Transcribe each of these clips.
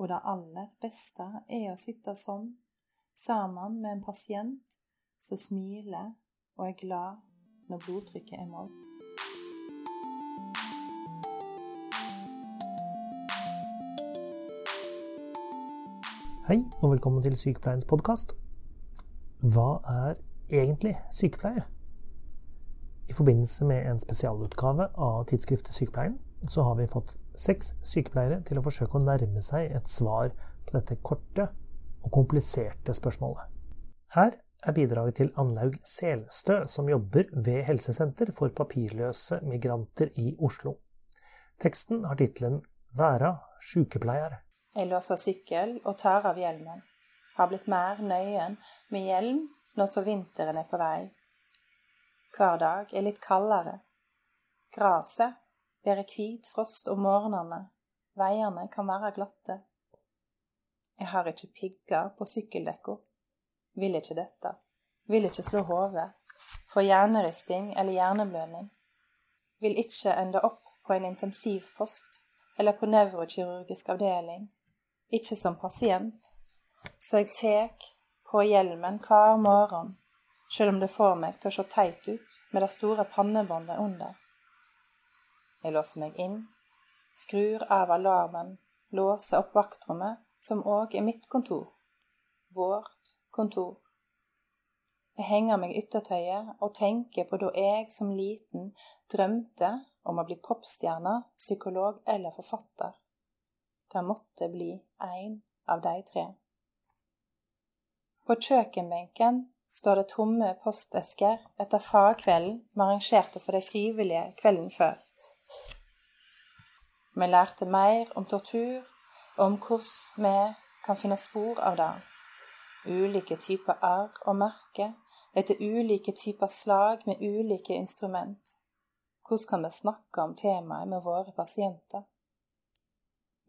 og det aller beste er å sitte sånn, sammen med en pasient som smiler og er glad når blodtrykket er målt. Hei, og velkommen til Sykepleiens podkast. Hva er egentlig sykepleie? I forbindelse med en spesialutgave av tidsskriftet Sykepleien, så har vi fått seks sykepleiere til å forsøke å nærme seg et svar på dette korte og kompliserte spørsmålet. Her er bidraget til Anlaug Selstø, som jobber ved Helsesenter for papirløse migranter i Oslo. Teksten har tittelen Væra sykepleier». Jeg låser sykkel og tar av hjelmen. Har blitt mer nøyen med hjelm når så vinteren er på vei. Hver dag er litt kaldere. Graset bærer hvit frost om morgenene. Veiene kan være glatte. Jeg har ikke pigger på sykkeldekka. Vil ikke dette. Vil ikke slå hodet. Få hjerneristing eller hjerneblødning. Vil ikke ende opp på en intensivpost eller på nevrokirurgisk avdeling. Ikke som pasient. Så jeg tek på hjelmen hver morgen, selv om det får meg til å se teit ut med det store pannebåndet under. Jeg låser meg inn, skrur av alarmen, låser opp vaktrommet, som òg er mitt kontor. Vårt kontor. Jeg henger meg yttertøyet og tenker på da jeg som liten drømte om å bli popstjerne, psykolog eller forfatter. Det måtte bli én av de tre. På kjøkkenbenken står det tomme postesker etter fagkvelden vi arrangerte for de frivillige kvelden før. Vi lærte mer om tortur og om hvordan vi kan finne spor av det. Ulike typer arr og merker etter ulike typer slag med ulike instrument. Hvordan kan vi snakke om temaet med våre pasienter?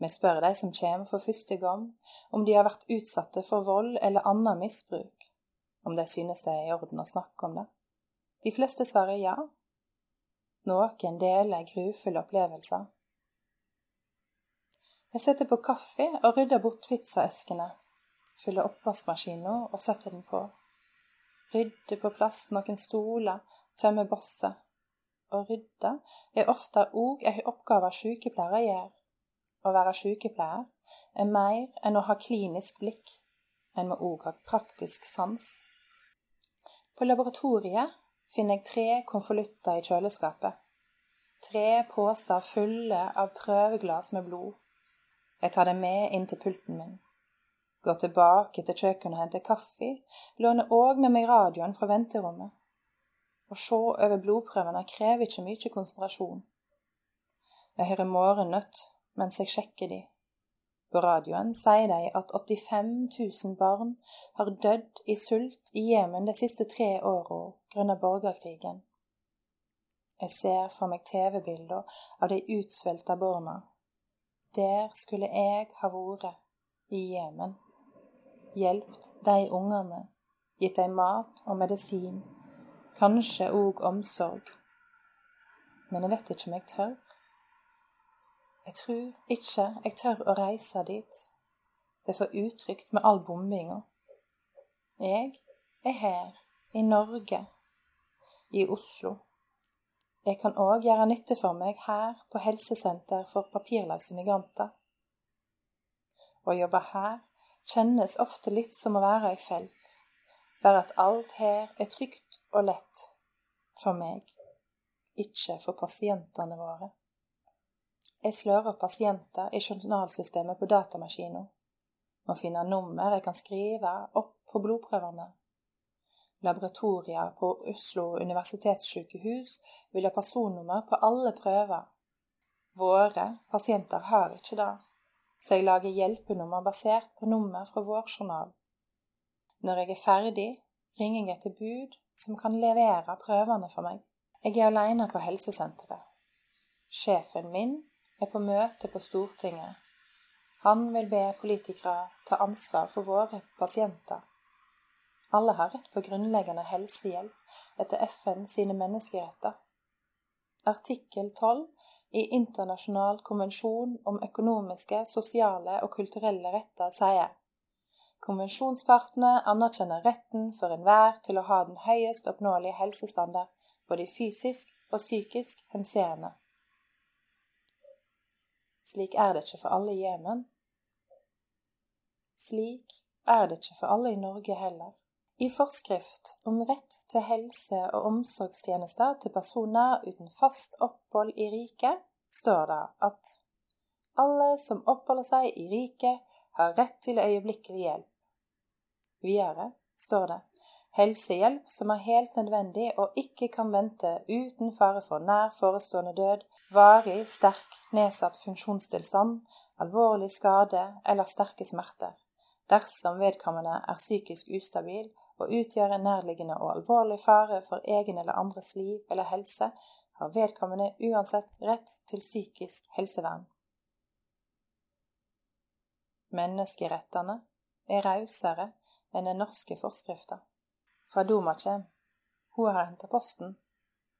Vi spør de som kommer for første gang, om de har vært utsatte for vold eller annen misbruk, om de synes det er i orden å snakke om det. De fleste svarer ja. Noen deler grufulle opplevelser. Jeg setter på kaffe og rydder bort pizzaeskene. Fyller oppvaskmaskinen og setter den på. Rydder på plass noen stoler, tømmer bosset. Å rydde er ofte òg ei oppgave sykepleiere gjør. Å være sykepleier er mer enn å ha klinisk blikk. En må òg ha praktisk sans. På laboratoriet finner jeg tre konvolutter i kjøleskapet. Tre poser fulle av prøveglass med blod. Jeg tar det med inn til pulten min. Går tilbake til kjøkkenet og henter kaffe, låner òg med meg radioen fra venterommet. Å se over blodprøvene krever ikke mye konsentrasjon. Jeg hører Morgennøtt mens jeg sjekker de. På radioen sier de at 85 000 barn har dødd i sult i Jemen de siste tre åra grunnet borgerkrigen. Jeg ser for meg TV-bilder av de utsvelta barna der skulle jeg ha vært, i Jemen. Hjelpt de ungene, gitt dem mat og medisin, kanskje òg omsorg. Men jeg vet ikke om jeg tør. Jeg tror ikke jeg tør å reise dit. Det er for utrygt med all bombinga. Jeg er her, i Norge, i Oslo. Jeg kan òg gjøre nytte for meg her på helsesenter for papirløse migranter. Å jobbe her kjennes ofte litt som å være i felt, bare at alt her er trygt og lett for meg, ikke for pasientene våre. Jeg slår opp pasienter i journalsystemet på datamaskinen, må finne nummer jeg kan skrive opp på blodprøvene Laboratorier på Oslo universitetssykehus vil ha personnummer på alle prøver. Våre pasienter har ikke det, så jeg lager hjelpenummer basert på nummer fra vår journal. Når jeg er ferdig, ringer jeg til bud som kan levere prøvene for meg. Jeg er alene på helsesenteret. Sjefen min er på møte på Stortinget. Han vil be politikere ta ansvar for våre pasienter. Alle har rett på grunnleggende helsehjelp etter FN sine menneskeretter. artikkel 12 i Internasjonal konvensjon om økonomiske, sosiale og kulturelle retter sier konvensjonspartene anerkjenner retten for enhver til å ha den høyest oppnåelige helsestandard, både i fysisk og psykisk henseende. Slik er det ikke for alle i Jemen. Slik er det ikke for alle i Norge heller. I forskrift om rett til helse- og omsorgstjenester til personer uten fast opphold i riket står det at alle som oppholder seg i riket, har rett til øyeblikkelig hjelp. Videre står det helsehjelp som er helt nødvendig og ikke kan vente uten fare for nær forestående død, varig sterk nedsatt funksjonstilstand, alvorlig skade eller sterke smerter, dersom vedkommende er psykisk ustabil og utgjør en nærliggende og alvorlig fare for egen eller andres liv eller helse, har vedkommende uansett rett til psykisk helsevern. Menneskerettene er rausere enn den norske forskrifta. Fra Doma kjem. Hun har henta posten.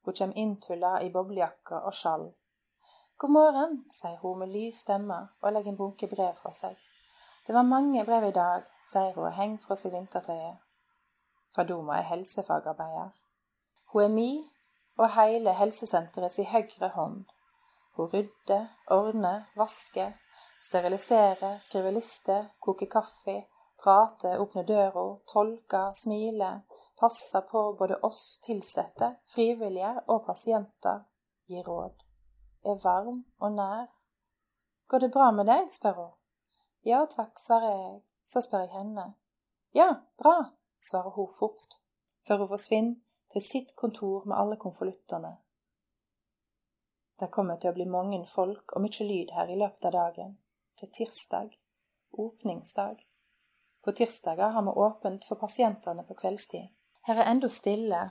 Hun kjem inntulla i boblejakke og skjall. God morgen, sier hun med lys stemme og legger en bunke brev fra seg. Det var mange brev i dag, sier hun og henger fra seg vintertøyet. Fadoma er helsefagarbeider. Hun er mi og hele helsesenteret si høyre hånd. Hun rydder, ordner, vasker, steriliserer, skriver lister, koker kaffe, prater, åpner døra, tolker, smiler, passer på både oss ansatte, frivillige og pasienter, gir råd. Er varm og nær. Går det bra med deg? spør hun. Ja takk, svarer jeg. Så spør jeg henne. Ja, bra, svarer hun fort, før hun forsvinner til sitt kontor med alle konvoluttene. Det kommer til å bli mange folk og mye lyd her i løpet av dagen. Er tirsdag, åpningsdag. På tirsdager har vi åpent for pasientene på kveldstid. Her er enda stille,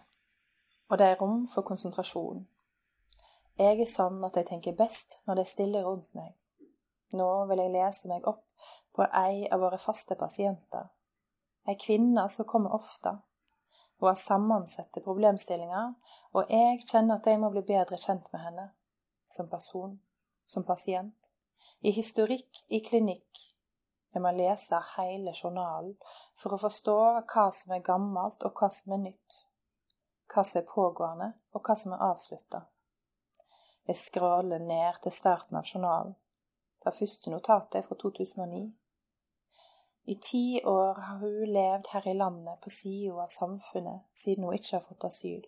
og det er rom for konsentrasjon. Jeg er sånn at jeg tenker best når det er stille rundt meg. Nå vil jeg lese meg opp på ei av våre faste pasienter, ei kvinne som kommer ofte. Hun har sammensatte problemstillinger, og jeg kjenner at jeg må bli bedre kjent med henne. Som person, som pasient. I historikk i klinikk. Jeg må lese hele journalen for å forstå hva som er gammelt og hva som er nytt. Hva som er pågående og hva som er avslutta. Jeg skråler ned til starten av journalen. Det første notatet er fra 2009. I ti år har hun levd her i landet på sida av samfunnet siden hun ikke har fått asyl.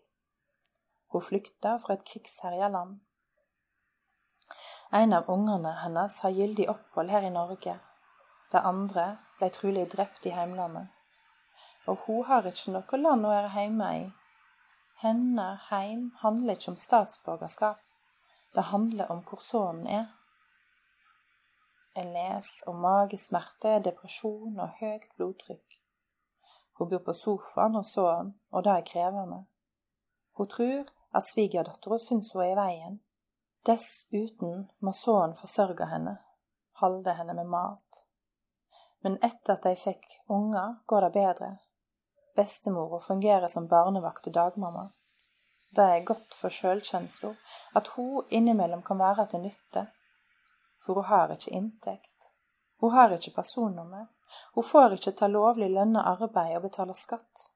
Hun flykta fra et krigsherja land. En av ungene hennes har gyldig opphold her i Norge. Det andre ble trolig drept i heimlandet. Og hun har ikke noe land å være hjemme i. Hennes heim handler ikke om statsborgerskap. Det handler om hvor sønnen er. Jeg leser om magesmerte, depresjon og høyt blodtrykk. Hun bor på sofaen hos sønnen, og det er krevende. Hun tror at svigerdattera syns hun er i veien. Dessuten må sønnen forsørge henne, holde henne med mat. Men etter at de fikk unger, går det bedre. Bestemora fungerer som barnevakt og dagmamma. Det er godt for sjølkjensla at hun innimellom kan være til nytte for hun har ikke inntekt. Hun har ikke personnummer. Hun får ikke ta lovlig lønna arbeid og betale skatt.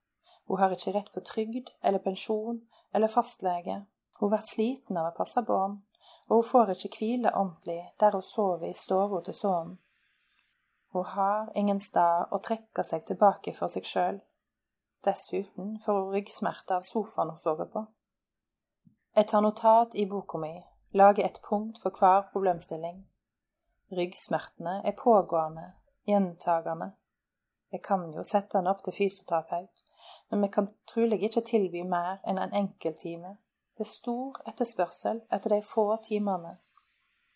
Hun har ikke rett på trygd eller pensjon eller fastlege. Hun blir sliten av å passe barn, og hun får ikke hvile ordentlig der hun sover i stua til sønnen. Hun har ingen sted å trekke seg tilbake for seg sjøl. Dessuten får hun ryggsmerter av sofaen hun sover på. Jeg tar notat i boka mi, lager et punkt for hver problemstilling. Ryggsmertene er pågående, gjentagende. Jeg kan jo sette han opp til fysioterapeut, men vi kan trolig ikke tilby mer enn en enkelttime. Det er stor etterspørsel etter de få timene.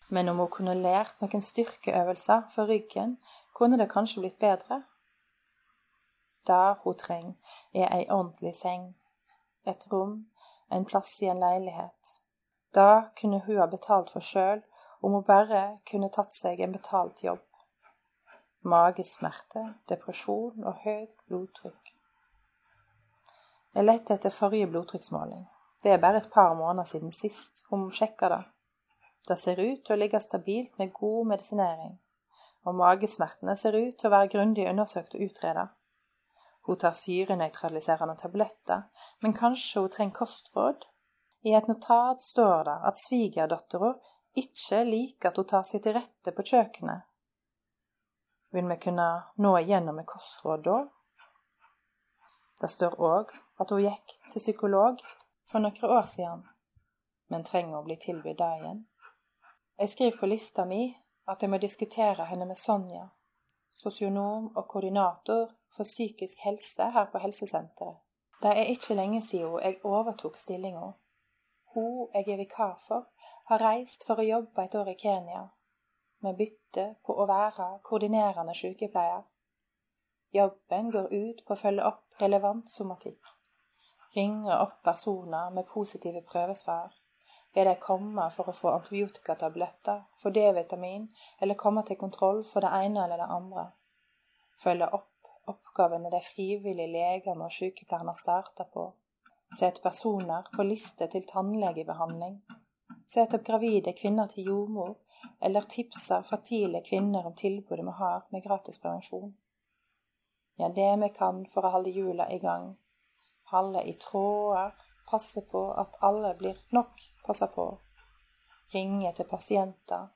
Men om hun kunne lært noen styrkeøvelser for ryggen, kunne det kanskje blitt bedre. Det hun trenger, er ei ordentlig seng, et rom, en plass i en leilighet. Det kunne hun ha betalt for sjøl om hun bare kunne tatt seg en betalt jobb. Magesmerter, depresjon og høyt blodtrykk. Jeg lette etter forrige blodtrykksmåling. Det er bare et par måneder siden sist hun sjekka det. Det ser ut til å ligge stabilt med god medisinering, og magesmertene ser ut til å være grundig undersøkt og utredet. Hun tar syrenøytraliserende tabletter, men kanskje hun trenger kostråd? I et notat står det at svigerdattera ikke liker at hun tar seg til rette på kjøkkenet. Vil vi kunne nå igjennom med kostråd da? Det står òg at hun gikk til psykolog for noen år siden, men trenger å bli tilbudt det igjen. Jeg skriver på lista mi at jeg må diskutere henne med Sonja, sosionom og koordinator for psykisk helse her på helsesenteret. Det er ikke lenge siden jeg overtok stillinga. Hun jeg er vikar for, har reist for å jobbe et år i Kenya, med bytte på å være koordinerende sykepleier. Jobben går ut på å følge opp relevant somatikk, ringe opp personer med positive prøvesvar, be de komme for å få antibiotikatabletter, få D-vitamin eller komme til kontroll for det ene eller det andre, følge opp oppgavene de frivillige legene og sykepleierne starter på, Sett personer på liste til tannlegebehandling. Sett opp gravide kvinner til jordmor, eller tipser fertile kvinner om tilbudet vi har med gratis prevensjon. Gjør det vi kan for å holde hjula i gang. Holde i tråder, passe på at alle blir nok passa på. Ringe til pasienter.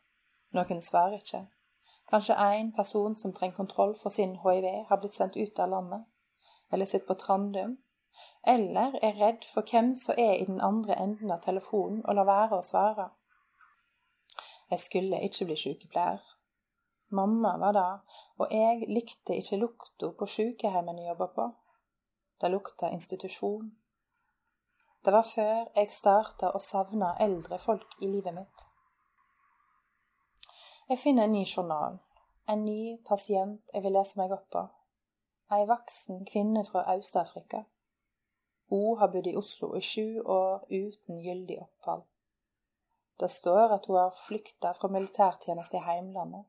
Noen svarer ikke. Kanskje én person som trenger kontroll for sin hiv, har blitt sendt ut av landet, eller sitter på Trandum eller er redd for hvem som er i den andre enden av telefonen og lar være å svare. Jeg skulle ikke bli sykepleier. Mamma var det, og jeg likte ikke lukta på sykehjemmet jeg jobba på. Det lukta institusjon. Det var før jeg starta å savne eldre folk i livet mitt. Jeg finner en ny journal, en ny pasient jeg vil lese meg opp på. Ei voksen kvinne fra Øst-Afrika. Hun har bodd i Oslo i sju år uten gyldig opphold. Det står at hun har flykta fra militærtjeneste i heimlandet.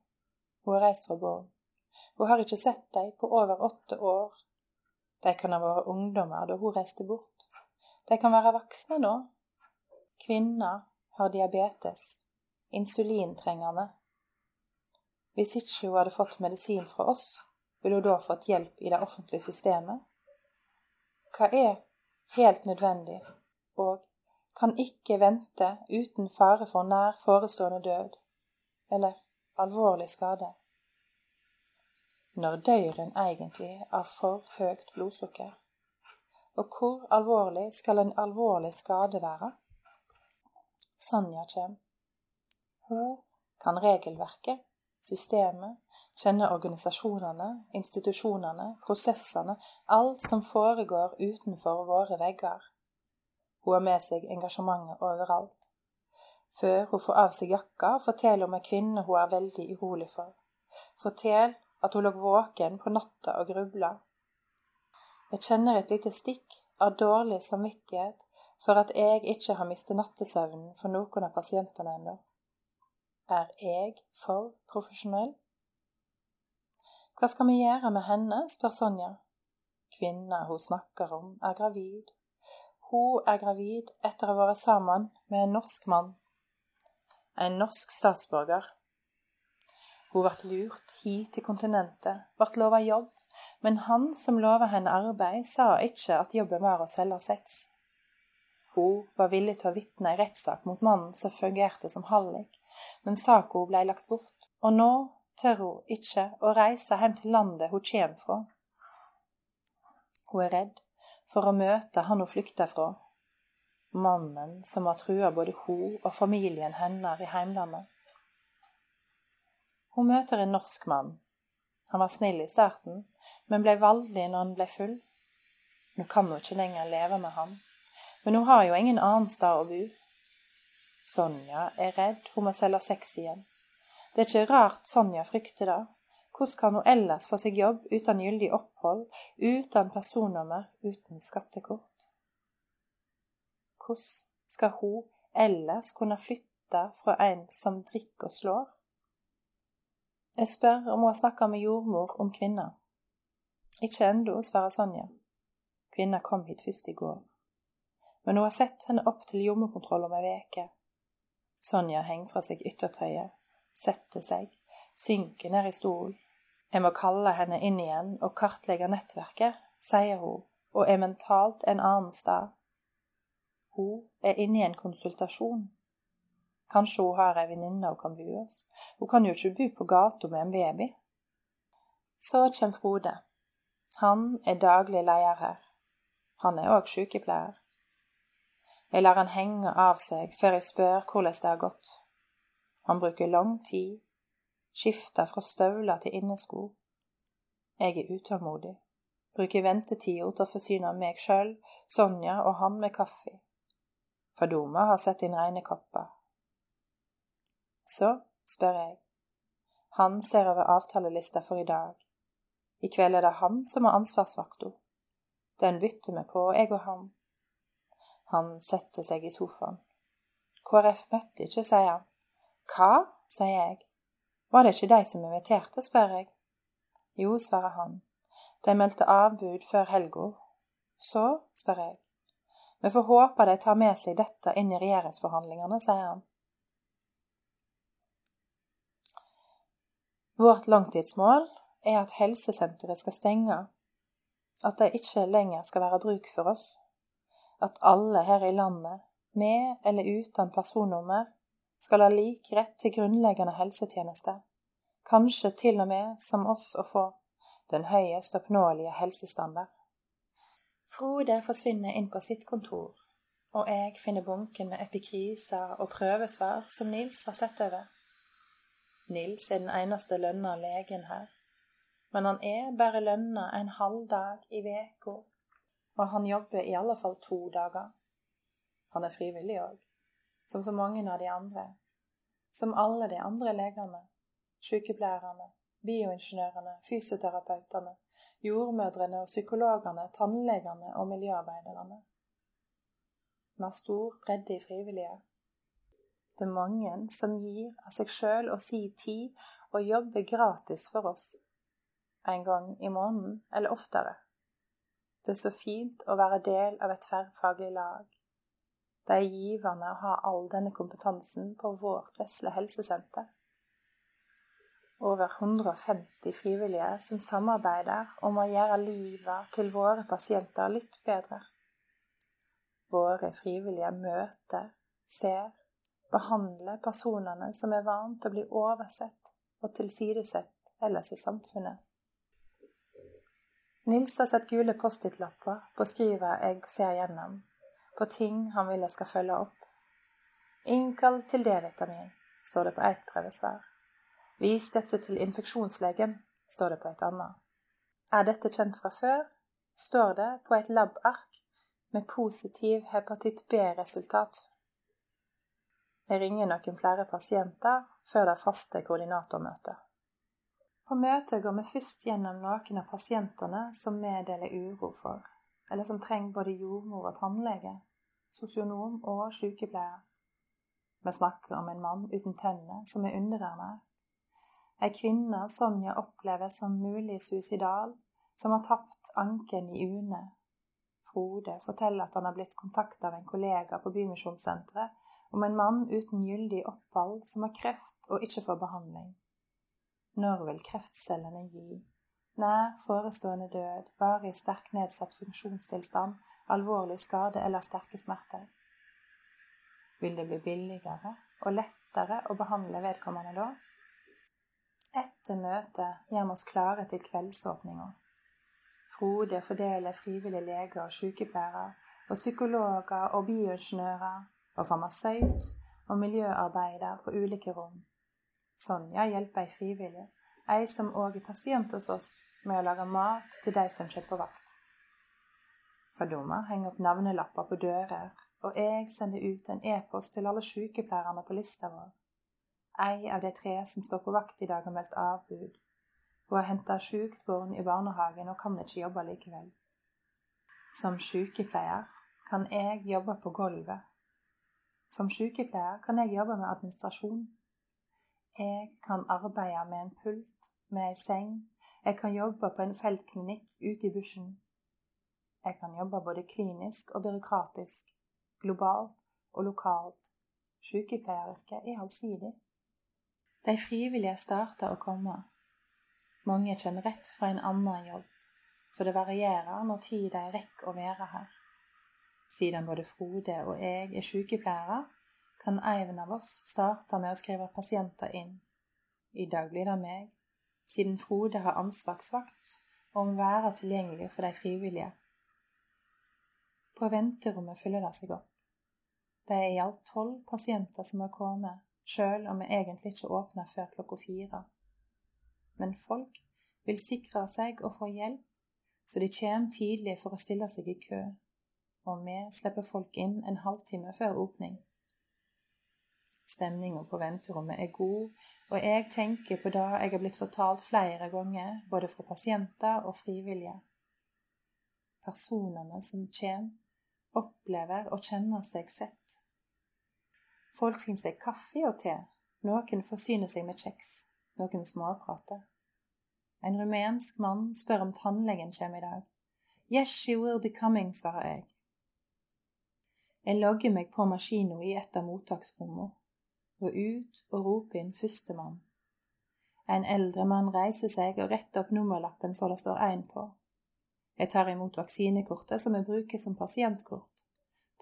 Hun har reist fra gården. Hun har ikke sett dem på over åtte år. De kan ha vært ungdommer da hun reiste bort. De kan være voksne nå. Kvinner har diabetes, insulintrengende. Hvis ikke hun hadde fått medisin fra oss, ville hun da fått hjelp i det offentlige systemet? Hva er helt nødvendig, og kan ikke vente uten fare for nær forestående død eller alvorlig skade. Når dør en egentlig av for høyt blodsukker? Og hvor alvorlig skal en alvorlig skade være? Sonja kjem. Hun kan regelverket, systemet, kjenner organisasjonene, institusjonene, prosessene, alt som foregår utenfor våre vegger. Hun har med seg engasjementet overalt. Før hun får av seg jakka, forteller hun om ei kvinne hun er veldig urolig for. Fortell at hun lå våken på natta og grubla. Jeg kjenner et lite stikk av dårlig samvittighet for at jeg ikke har mistet nattesøvnen for noen av pasientene ennå. Er jeg for profesjonell? Hva skal vi gjøre med henne, spør Sonja. Kvinna hun snakker om, er gravid. Hun er gravid etter å ha vært sammen med en norsk mann. En norsk statsborger. Hun ble lurt hit til kontinentet, ble lova jobb, men han som lova henne arbeid, sa ikke at jobben var å selge sex. Hun var villig til å vitne i rettssak mot mannen som fungerte som hallik, men saka ble lagt bort, og nå tør hun ikke å reise hjem til landet hun kommer fra. Hun er redd for å møte han hun flykter fra, mannen som har trua både hun og familien hennes i heimlandet. Hun møter en norsk mann. Han var snill i starten, men ble voldelig når han ble full. Nå kan hun ikke lenger leve med ham, men hun har jo ingen annen sted å bo. Sonja er redd hun må selge sex igjen. Det er ikke rart Sonja frykter det. Hvordan kan hun ellers få seg jobb uten gyldig opphold, uten personnummer, uten skattekort? Hvordan skal hun ellers kunne flytte fra en som drikker og slår? Jeg spør om hun har snakka med jordmor om kvinner. Ikke ennå, svarer Sonja. Kvinna kom hit først i går. men hun har sett henne opp til jordmorkontroll om ei veke. Sonja henger fra seg yttertøyet, setter seg, synke ned i stolen. Jeg må kalle henne inn igjen og kartlegge nettverket, sier hun, og er mentalt en annen sted. Hun er inne i en konsultasjon. Kanskje hun har ei venninne hun kan bo hos. Hun kan jo ikke bo på gata med en baby. Så kommer Frode. Han er daglig leder her. Han er òg sykepleier. Jeg lar han henge av seg før jeg spør hvordan det har gått. Han bruker lang tid, skifter fra støvler til innesko. Jeg er utålmodig, bruker ventetida til å forsyne meg sjøl, Sonja og han med kaffe. Fadoma har sett inn reine kopper. Så spør jeg. Han ser over avtalelista for i dag. I kveld er det han som har ansvarsvakta. Den bytter vi på, jeg og han. Han setter seg i sofaen. KrF møtte ikke, sier han. Hva? sier jeg. Var det ikke de som inviterte, spør jeg. Jo, svarer han. De meldte avbud før helga. Så, spør jeg. Vi får håpe de tar med seg dette inn i regjeringsforhandlingene, sier han. Vårt langtidsmål er at helsesenteret skal stenge, at det ikke lenger skal være bruk for oss at alle her i landet, med eller uten personnummer, skal ha lik rett til grunnleggende helsetjenester, kanskje til og med som oss å få den høyest oppnåelige helsestandard. Frode forsvinner inn på sitt kontor, og jeg finner bunken med epikriser og prøvesvar som Nils har sett over. Nils er den eneste lønna legen her, men han er bare lønna en halv dag i veka og han jobber i alle fall to dager. Han er frivillig òg, som så mange av de andre. Som alle de andre legene, sykepleierne, bioingeniørene, fysioterapeutene, jordmødrene og psykologene, tannlegene og miljøarbeiderne. Har stor bredde i frivillige. Det er mange som gir av seg sjøl og si tid og jobber gratis for oss, en gang i måneden eller oftere. Det er så fint å være del av et tverrfaglig lag. Det er givende å ha all denne kompetansen på vårt vesle helsesenter. Over 150 frivillige som samarbeider om å gjøre livet til våre pasienter litt bedre. Våre frivillige møter, ser, behandler personene som er vant til å bli oversett og tilsidesett ellers i samfunnet. Nils har sett gule Post-It-lapper på skrivet jeg ser gjennom, på ting han vil jeg skal følge opp. Innkall til D-vitamin, står det på ett prøvesvar. Vis dette til infeksjonslegen, står det på et annet. Er dette kjent fra før, står det på et lab-ark med positiv hepatitt B-resultat. Jeg ringer noen flere pasienter før det faste koordinatormøtet. På møtet går vi først gjennom noen av pasientene som vi deler uro for, eller som trenger både jordmor og tannlege, sosionom og sykepleier. Vi snakker om en mann uten tenner som er underernært. Ei kvinne Sonja opplever som mulig suicidal, som har tapt anken i UNE. Frode forteller at han har blitt kontakta av en kollega på Bymisjonssenteret om en mann uten gyldig opphold som har kreft og ikke får behandling. Når vil kreftcellene gi? Nær forestående død, varig sterk nedsatt funksjonstilstand, alvorlig skade eller sterke smerter. Vil det bli billigere og lettere å behandle vedkommende da? Etter møtet gjør vi oss klare til kveldsåpninga. Frode fordeler frivillige leger og sykepleiere, og psykologer og bioingeniører, og farmasøyt og miljøarbeider på ulike rom. Sonja hjelper ei frivillig, ei som òg er pasient hos oss, med å lage mat til de som kommer på vakt. Fadoma henger opp navnelapper på dører, og jeg sender ut en e-post til alle sykepleierne på lista vår. Ei av de tre som står på vakt i dag, har meldt avbud. Hun har henta sjukt barn i barnehagen og kan ikke jobbe likevel. Som sykepleier kan jeg jobbe på gulvet. Som sykepleier kan jeg jobbe med administrasjon. Jeg kan arbeide med en pult, med ei seng, jeg kan jobbe på en feltklinikk ute i bushen. Jeg kan jobbe både klinisk og byråkratisk, globalt og lokalt. Sykepleieryrket er allsidig. De frivillige starter å komme. Mange kommer rett fra en annen jobb, så det varierer når tid de rekker å være her. Siden både Frode og jeg er sykepleiere, kan en av oss starte med å skrive pasienter inn. I dag blir det meg, siden Frode har ansvarsvakt og må være tilgjengelig for de frivillige. På venterommet fyller det seg opp. Det er i alt tolv pasienter som har kommet, sjøl om vi egentlig ikke åpner før klokka fire. Men folk vil sikre seg å få hjelp, så de kommer tidlig for å stille seg i kø, og vi slipper folk inn en halvtime før åpning. Stemninga på venterommet er god, og jeg tenker på det jeg har blitt fortalt flere ganger, både fra pasienter og frivillige. Personene som kommer, opplever og kjenner seg sett. Folk finner seg kaffe og te, noen forsyner seg med kjeks, noen småprater. En rumensk mann spør om tannlegen kommer i dag. Yes, she will be coming, svarer jeg. Jeg logger meg på maskina i et av mottaksrommene og ut og rope inn førstemann. En eldre mann reiser seg og retter opp nummerlappen så det står én på. Jeg tar imot vaksinekortet som jeg bruker som pasientkort,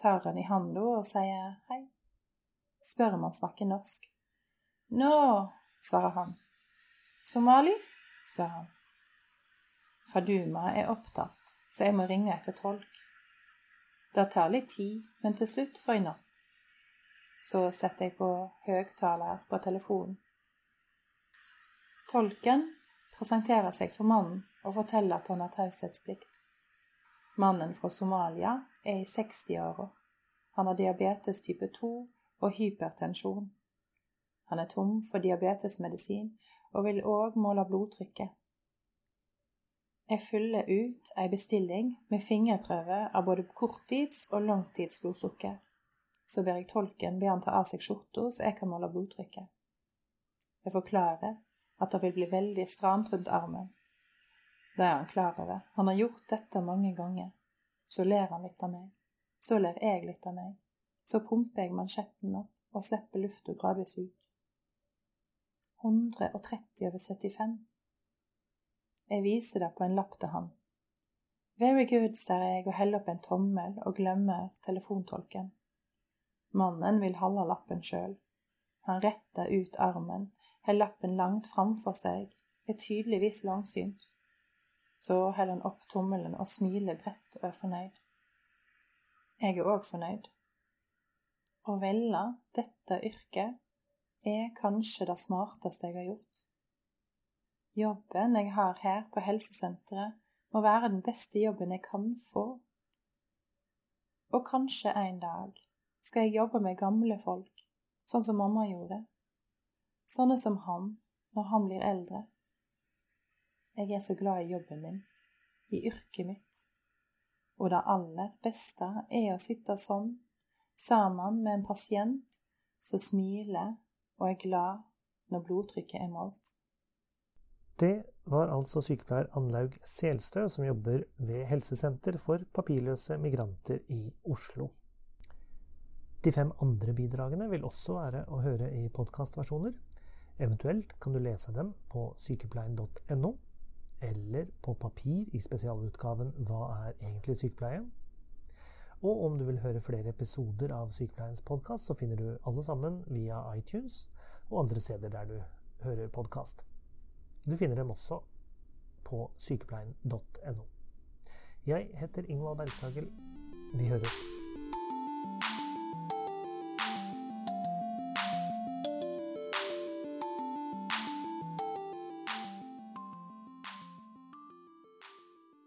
tar han i handa og sier hei. Spør om han snakker norsk. Nå, svarer han. Somali? spør han. Faduma er opptatt, så jeg må ringe etter tolk. Det tar litt tid, men til slutt får jeg napp så setter jeg på høgtaler på telefonen. Tolken presenterer seg for mannen og forteller at han har taushetsplikt. Mannen fra Somalia er i 60-åra. Han har diabetes type 2 og hypertensjon. Han er tom for diabetesmedisin og vil òg måle blodtrykket. Jeg fyller ut ei bestilling med fingerprøve av både korttids- og langtidsblodsukker så ber jeg tolken be han ta av seg skjorta så jeg kan måle blodtrykket. Jeg forklarer at det vil bli veldig stramt rundt armen. Det er han klar over, han har gjort dette mange ganger. Så ler han litt av meg, så ler jeg litt av meg, så pumper jeg mansjetten opp og slipper lufta gradvis ut. 130 over 75. Jeg viser det på en lapp til han. Very good, sier jeg og heller opp en tommel og glemmer telefontolken. Mannen vil holde lappen sjøl. Han retter ut armen, har lappen langt framfor seg, er tydeligvis langsynt. Så holder han opp tommelen og smiler bredt og er fornøyd. Jeg er òg fornøyd. Å velge dette yrket er kanskje det smarteste jeg har gjort. Jobben jeg har her på helsesenteret, må være den beste jobben jeg kan få. Og kanskje en dag skal jeg jobbe med gamle folk, sånn som mamma gjorde. Sånne som han når han blir eldre. Jeg er så glad i jobben min, i yrket mitt, og det aller beste er å sitte sånn, sammen med en pasient som smiler og er glad når blodtrykket er målt. Det var altså sykepleier Anlaug Selstø som jobber ved Helsesenter for papirløse migranter i Oslo. De fem andre bidragene vil også være å høre i podkastversjoner. Eventuelt kan du lese dem på sykepleien.no, eller på papir i spesialutgaven Hva er egentlig sykepleie? Og om du vil høre flere episoder av Sykepleiens podkast, så finner du alle sammen via iTunes og andre steder der du hører podkast. Du finner dem også på sykepleien.no. Jeg heter Ingvald Bergsagel. Vi høres.